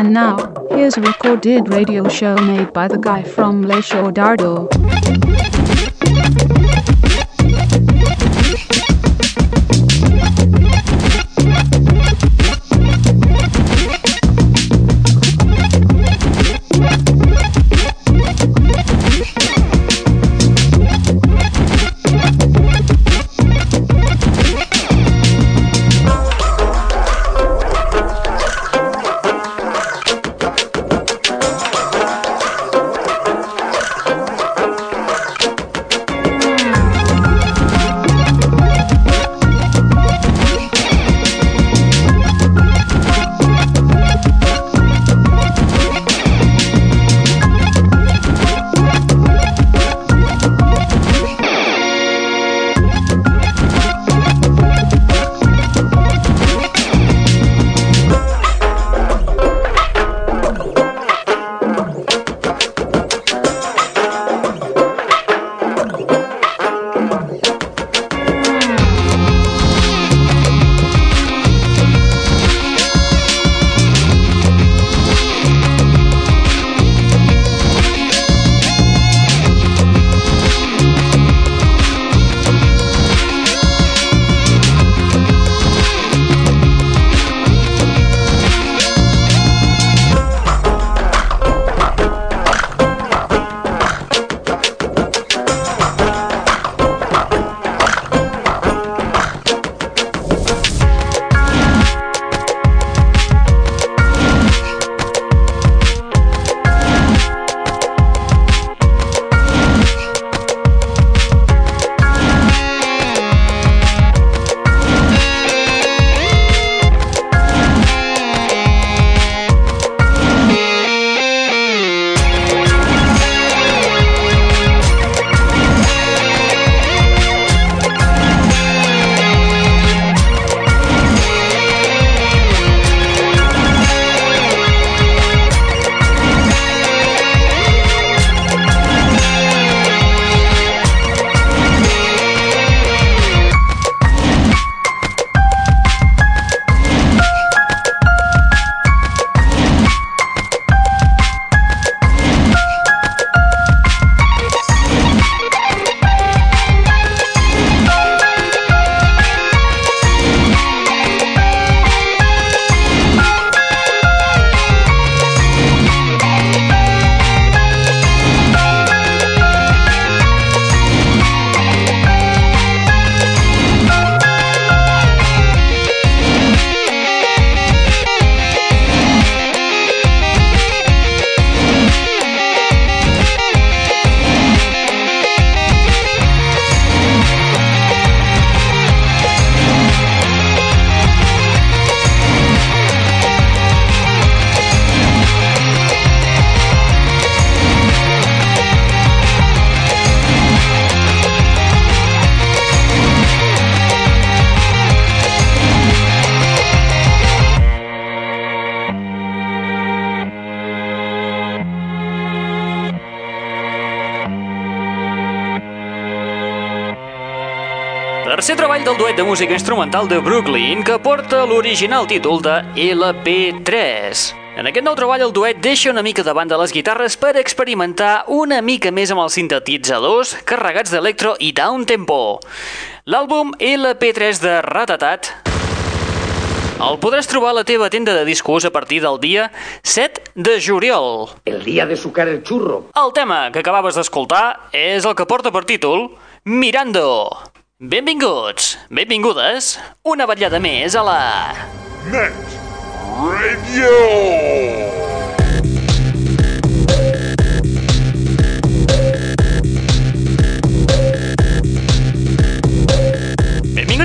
And now, here's a recorded radio show made by the guy from Le Dardo. Treball del duet de música instrumental de Brooklyn que porta l'original títol de LP3. En aquest nou treball el duet deixa una mica de banda les guitarres per experimentar una mica més amb els sintetitzadors carregats d'electro i down tempo. L'àlbum LP3 de Ratatat el podràs trobar a la teva tenda de discos a partir del dia 7 de juliol. El día de sucar el churro. El tema que acabaves d'escoltar és el que porta per títol Mirando. Benvinguts, benvingudes, una vetllada més a la... Net Radio!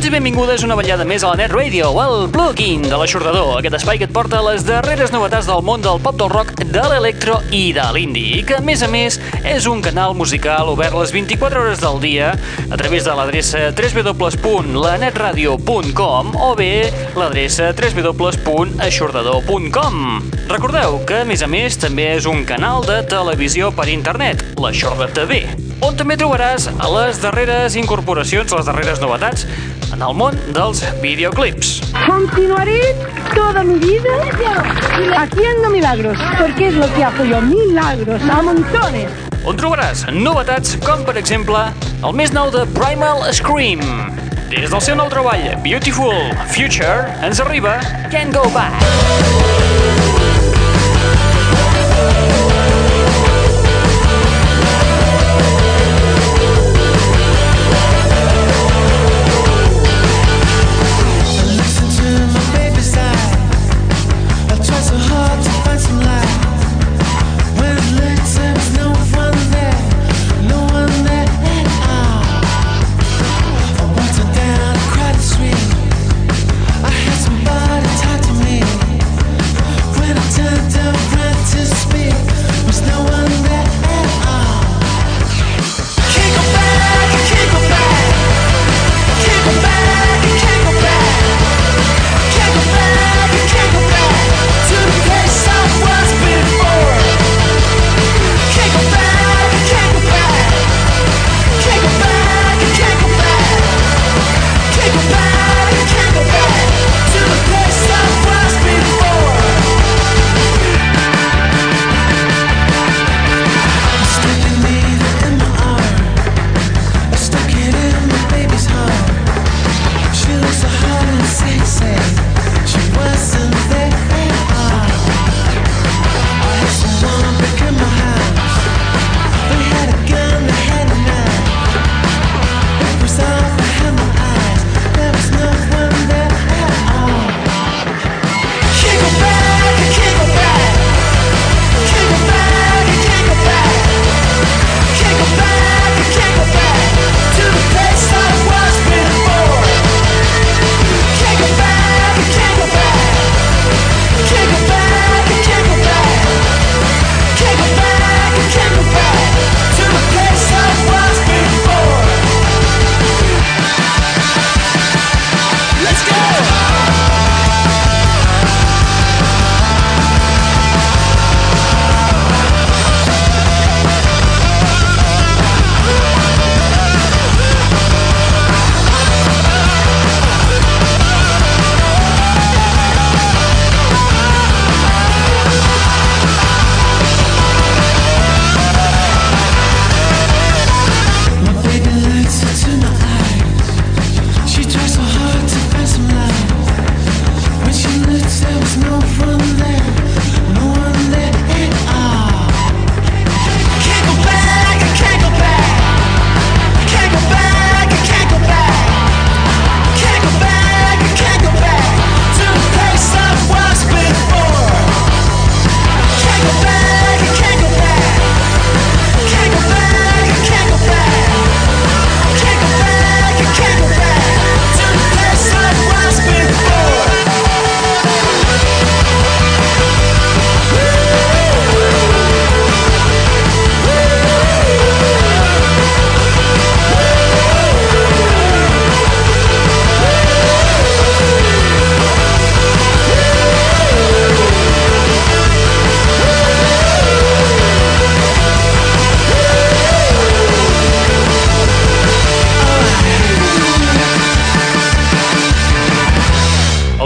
Benvinguts i benvingudes una vetllada més a la Net Radio, el plugin de l'aixordador, aquest espai que et porta les darreres novetats del món del pop del rock, de l'electro i de l'indie, i que a més a més és un canal musical obert les 24 hores del dia a través de l'adreça www.lanetradio.com o bé l'adreça www.aixordador.com. Recordeu que, a més a més, també és un canal de televisió per internet, l'Aixorda TV, on també trobaràs les darreres incorporacions, les darreres novetats en el món dels videoclips. Continuaré toda mi vida haciendo milagros, porque es lo que hago yo, milagros, a montones. On trobaràs novetats com, per exemple, el més nou de Primal Scream. Des del seu nou treball, Beautiful Future, ens arriba Can't Go Back.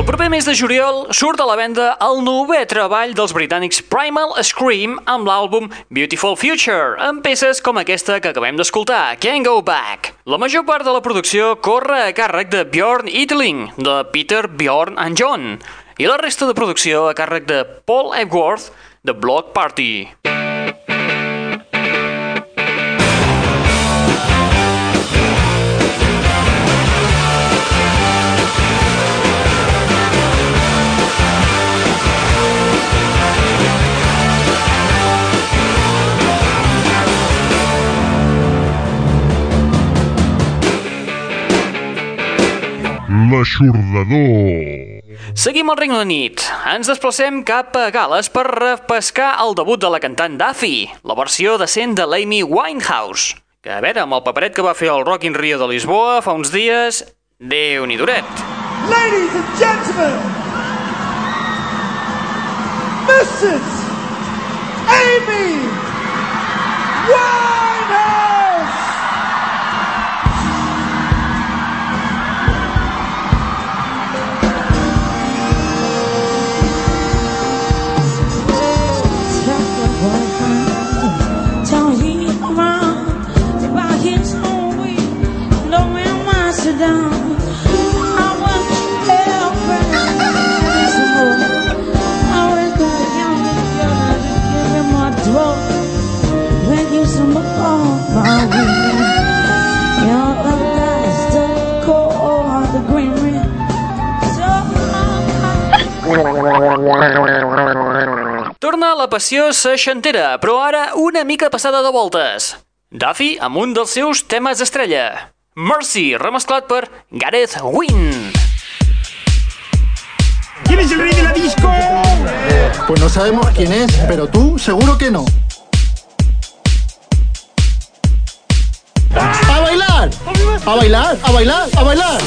Proper mes de juliol surt a la venda el novè treball dels britànics Primal Scream amb l'àlbum Beautiful Future, amb peces com aquesta que acabem d'escoltar, Can't Go Back. La major part de la producció corre a càrrec de Bjorn Ytling, de Peter, Bjorn and John, i la resta de producció a càrrec de Paul Epworth, de Block Party. L'aixordador. Seguim al Regne Unit. Ens desplacem cap a Gales per repescar el debut de la cantant Duffy, la versió decent de l'Amy Winehouse. Que, a veure, amb el paperet que va fer el Rock in Rio de Lisboa fa uns dies, déu nhi duret. Ladies and gentlemen, Mrs. Amy Torna la passió seixantera, però ara una mica passada de voltes. Duffy amb un dels seus temes estrella. Mercy, remesclat per Gareth Wynn. ¿Quién es el rey de la disco? Pues no sabemos quién es, pero tú seguro que no. ¡Ah! ¡A bailar! ¡A bailar! ¡A bailar! ¡A bailar!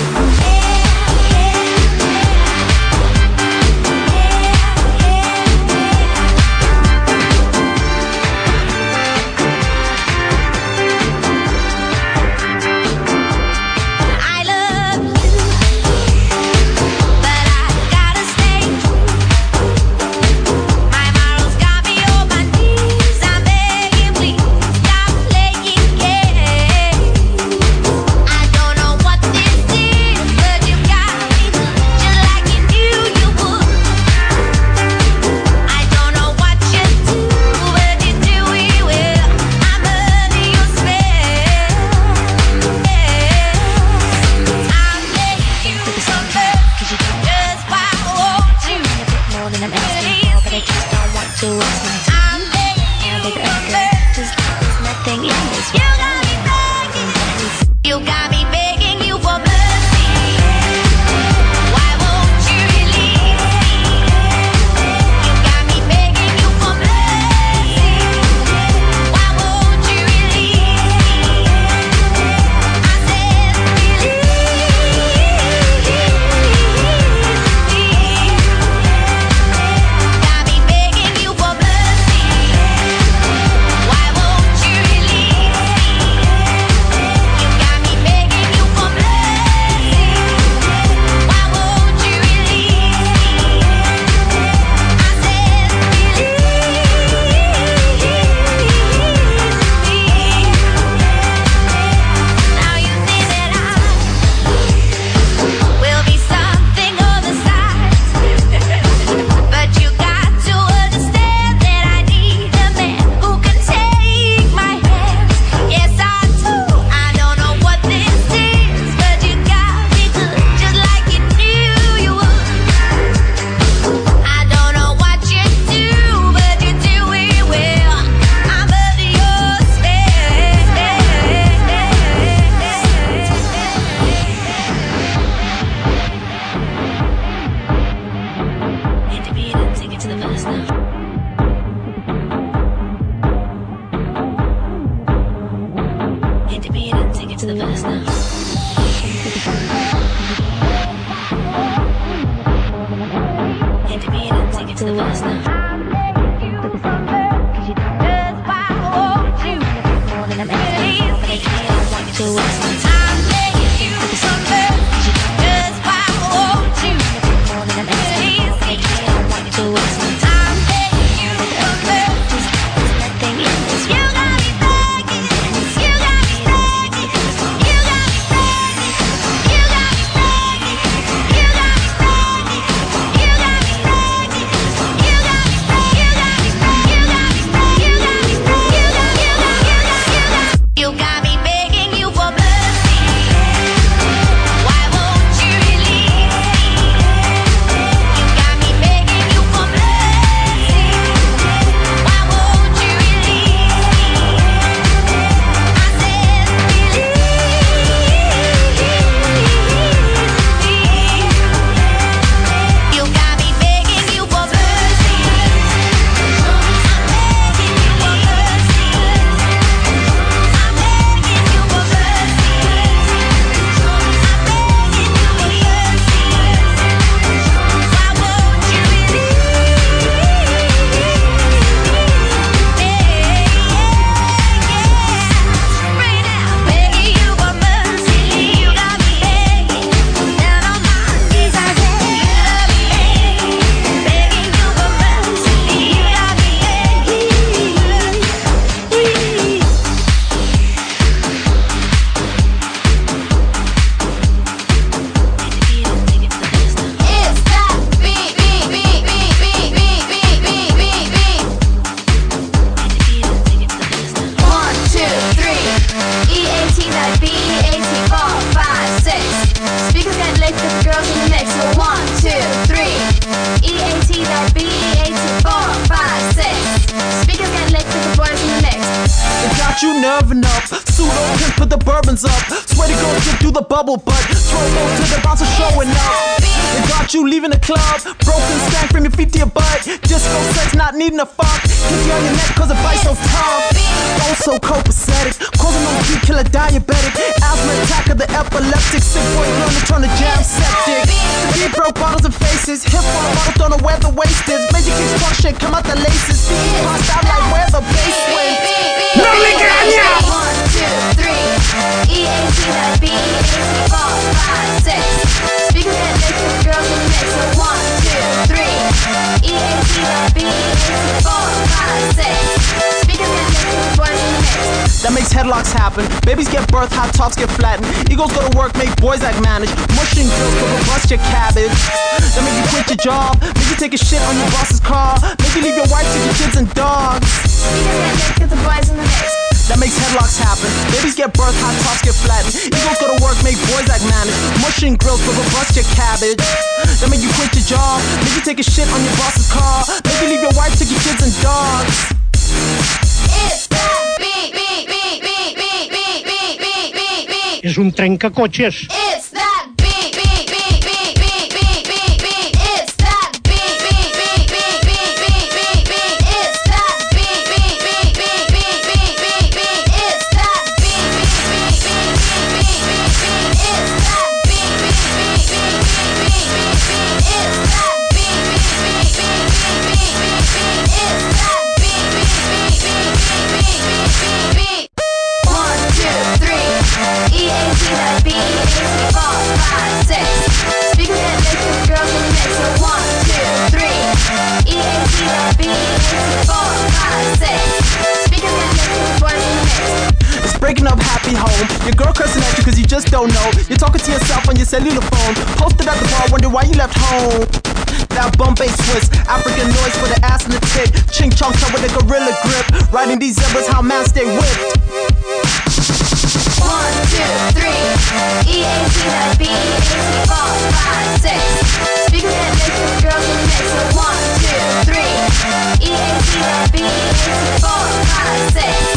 lost now. Nerving up. Pseudo pimp, put the bourbons up. Sweaty girls get through the bubble butt. Turbo to the bouncer showing up. They got you leaving the club. Broken stank from your feet to your butt. Disco sex, not needing a fuck. Kiss you on your neck cause it bites so tough. Also copacetic. Causing no key killer diabetic. Asthma attack of the epileptic. Sick boy learn to turn the jam septic. Deep broke bottles and faces. Hip hop bottles don't know where the waist is. Major kicks talk shit, come out the laces. Feet crossed out like where the bass went. No me caña! One, two, three. E A T that B four, five, six. That mix with girls in the mix. So one, two, three. E A T that B four, five, six. That mix with boys in the mix. That makes headlocks happen. Babies get birth, hot tops get flattened. Eagles go to work, make boys act managed. Mushing girls go bust your cabbage. That make you quit your job. Make you take a shit on your boss's car. Make you leave your wife to your kids and dogs. That mix with the boys in the mix. That makes headlocks happen. Babies get birth, hot tops get flattened. Eagles go to work, make boys act managed. Mushing grills go bust your cabbage. That make you quit your job. Make you take a shit on your boss's car. Make you leave your wife take your kids and dogs. It's that beat, beat, beat, beat, beat, beat, beat, beat, beat, beat. És un trencacotxes. It's breaking up happy home. Your girl cursing at you cause you just don't know. You're talking to yourself on your cellular phone. Posted at the bar, wonder why you left home. That Bombay Swiss, African noise for the ass and the tit. Ching chong with a gorilla grip. Riding these zebras, how man stay whipped. One, two, three. E A T that B A T four, five, six. Speakers that girls in mix. So one, two, three. E A T that B A T four, five, six.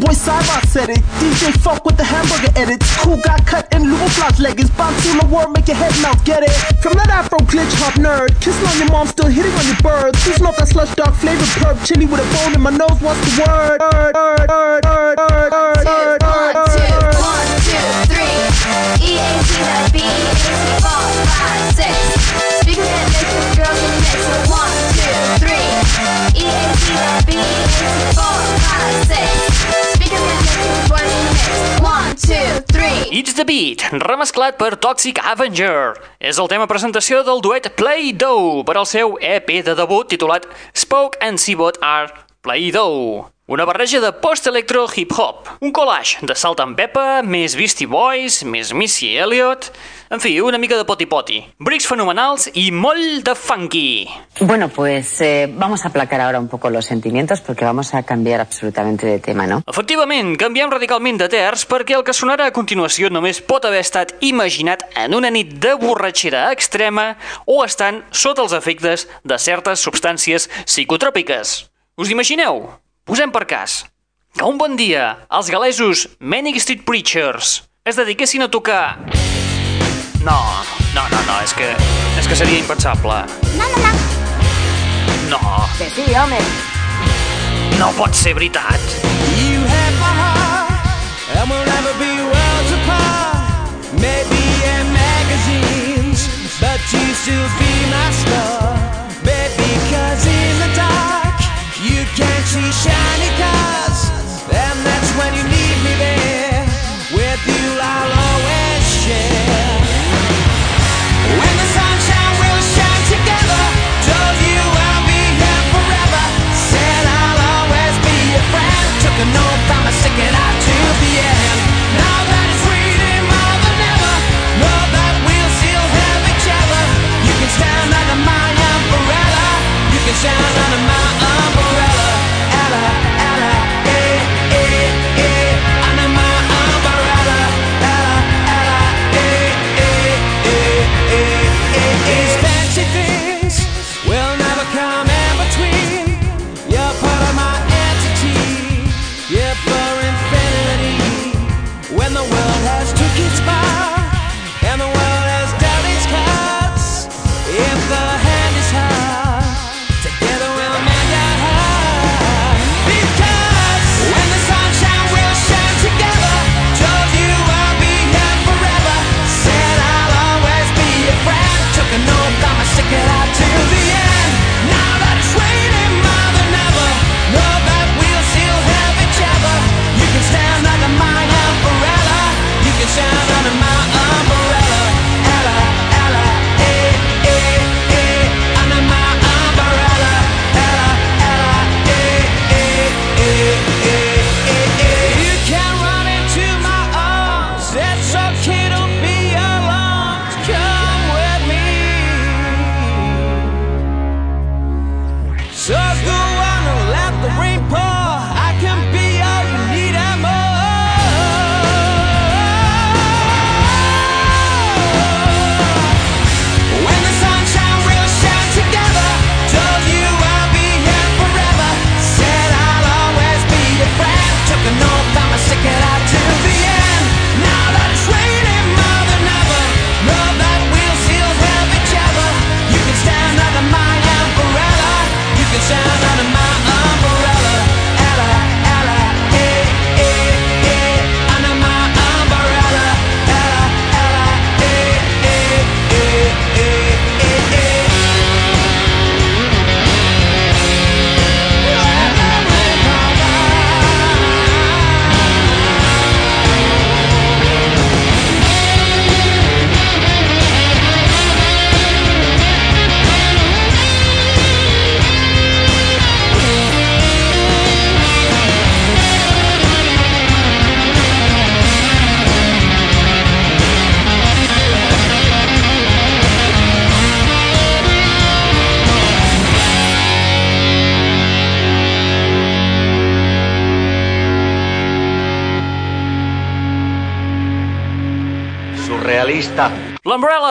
Boy Cyber said it. DJ Funk with the hamburger edits. Cool got cut in Flops leggings. Bounce war, make your head melt, get it? From that Afro glitch hop nerd. Kissing on your mom, still hitting on your bird. Season off that slush dark flavored perp. Chili with a bone in my nose, what's the word, word, word, word, word, It's the Beat, remesclat per Toxic Avenger. És el tema presentació del duet Play-Doh per al seu EP de debut titulat Spoke and Seabot are Play-Doh. Una barreja de post-electro hip-hop, un collage de Salt and Pepper, més Beastie Boys, més Missy Elliott... En fi, una mica de poti-poti. Bricks fenomenals i molt de funky. Bueno, pues eh, vamos a aplacar ahora un poco los sentimientos porque vamos a cambiar absolutamente de tema, ¿no? Efectivament, canviem radicalment de terç perquè el que sonarà a continuació només pot haver estat imaginat en una nit de borratxera extrema o estant sota els efectes de certes substàncies psicotròpiques. Us imagineu? Posem per cas que un bon dia els galesos Manic Street Preachers es dediquessin a tocar... No, no, no, no, és que, és que seria impensable. No, no, no. No, Que sí, home. no pot ser veritat. You have my heart, and we'll never be worlds apart. Maybe in magazines, but you still be my star. See shiny cars. And that's when you need me there. With you, I'll always share. When the sunshine will shine together, told you I'll be here forever. Said I'll always be your friend. Took it out to the end. Now that it's really more than ever, know that we'll still have each other. You can stand under my realista.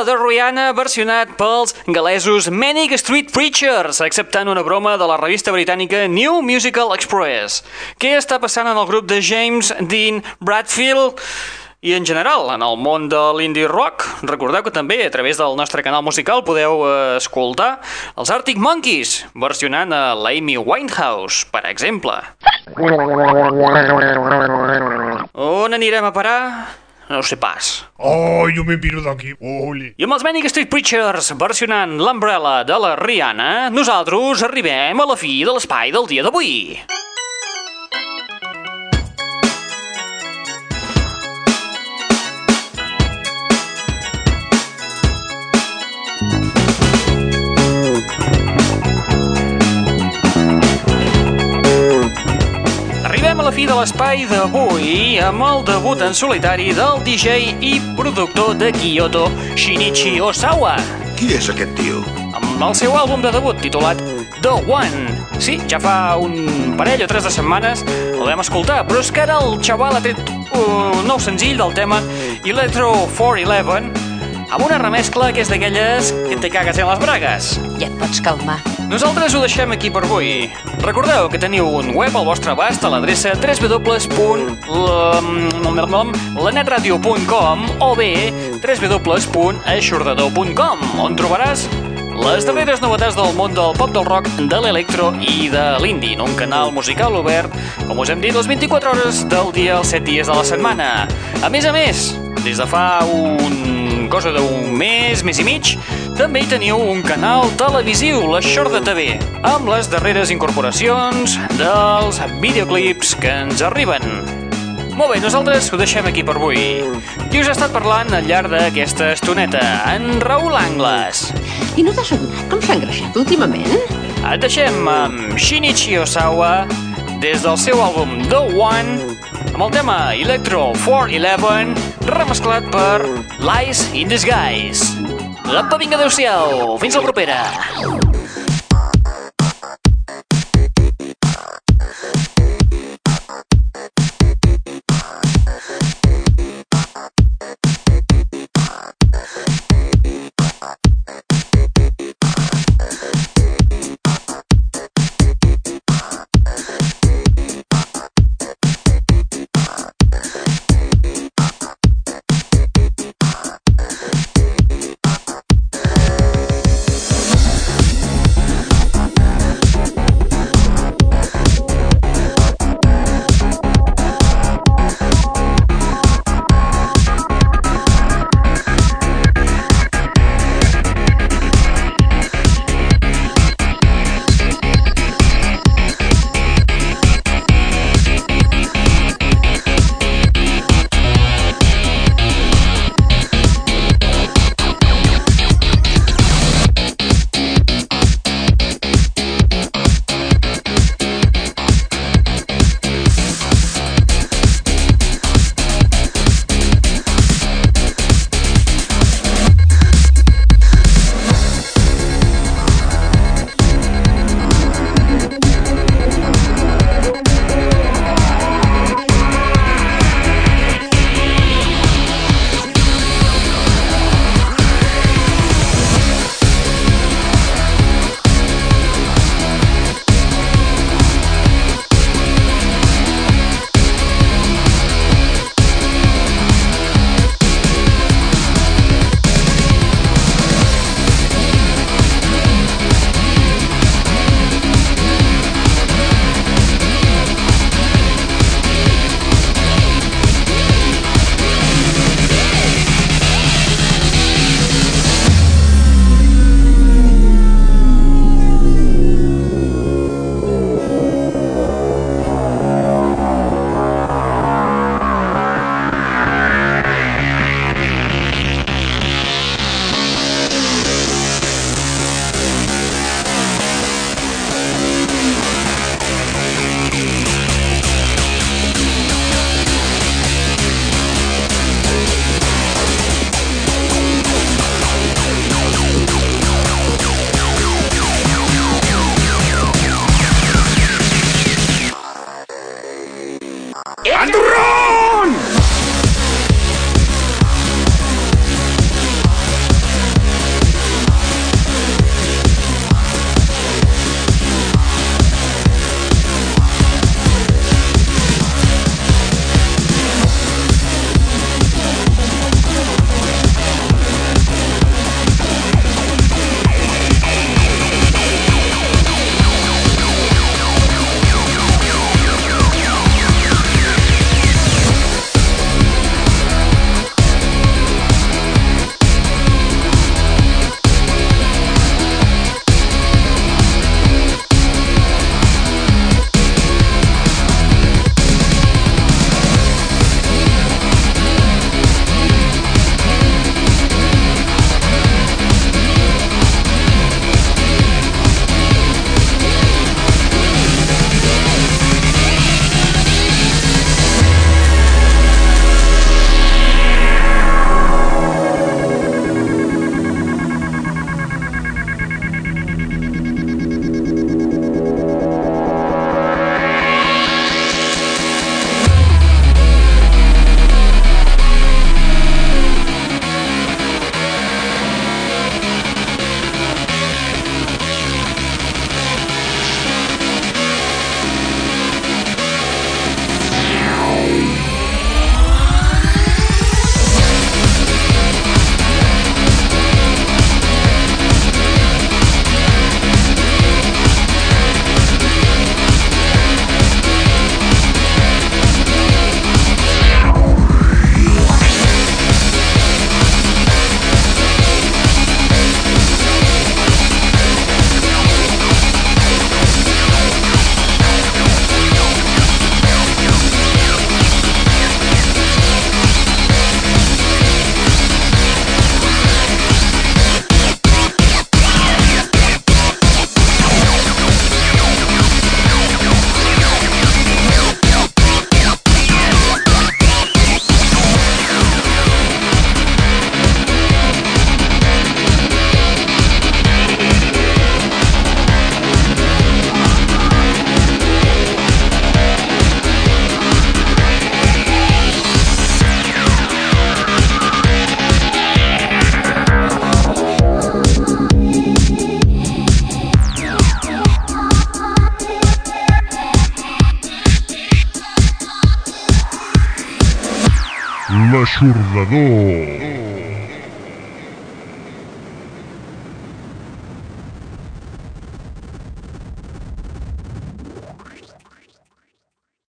De Rihanna versionat pels galesos Manic Street Preachers, acceptant una broma de la revista britànica New Musical Express. Què està passant en el grup de James Dean Bradfield? I en general, en el món de l'indie rock, recordeu que també a través del nostre canal musical podeu eh, escoltar els Arctic Monkeys, versionant a l'Amy Winehouse, per exemple. On anirem a parar? No sé pas. Ay, yo me piro de aquí. Ole. I amb els Manic Street Preachers versionant l'Umbrella de la Rihanna, nosaltres arribem a la fi de l'espai del dia d'avui. Fi de l'espai d'avui amb el debut en solitari del DJ i productor de Kyoto, Shinichi Osawa. Qui és aquest tio? amb el seu àlbum de debut titulat The One. Sí, ja fa un parell o tres de setmanes el vam escoltar, però és que ara el xaval ha tret un nou senzill del tema Electro 411 amb una remescla que és d'aquelles que te cagues en les bragues. Ja et pots calmar. Nosaltres ho deixem aquí per avui. Recordeu que teniu un web al vostre abast a l'adreça www.lanetradio.com o bé www.aixordador.com on trobaràs les darreres novetats del món del pop del rock, de l'electro i de l'indie, en un canal musical obert, com us hem dit, les 24 hores del dia, els 7 dies de la setmana. A més a més, des de fa un cosa d'un mes, mes i mig, també hi teniu un canal televisiu, la Xorda TV, amb les darreres incorporacions dels videoclips que ens arriben. Molt bé, nosaltres ho deixem aquí per avui. Qui us ha estat parlant al llarg d'aquesta estoneta? En Raül Angles. I no t'has adonat com s'ha engreixat últimament? Et deixem amb Shinichi Osawa des del seu àlbum The One amb el tema Electro 411 remesclat per Lies in Disguise. Apa, vinga, adeu-siau. Fins la propera.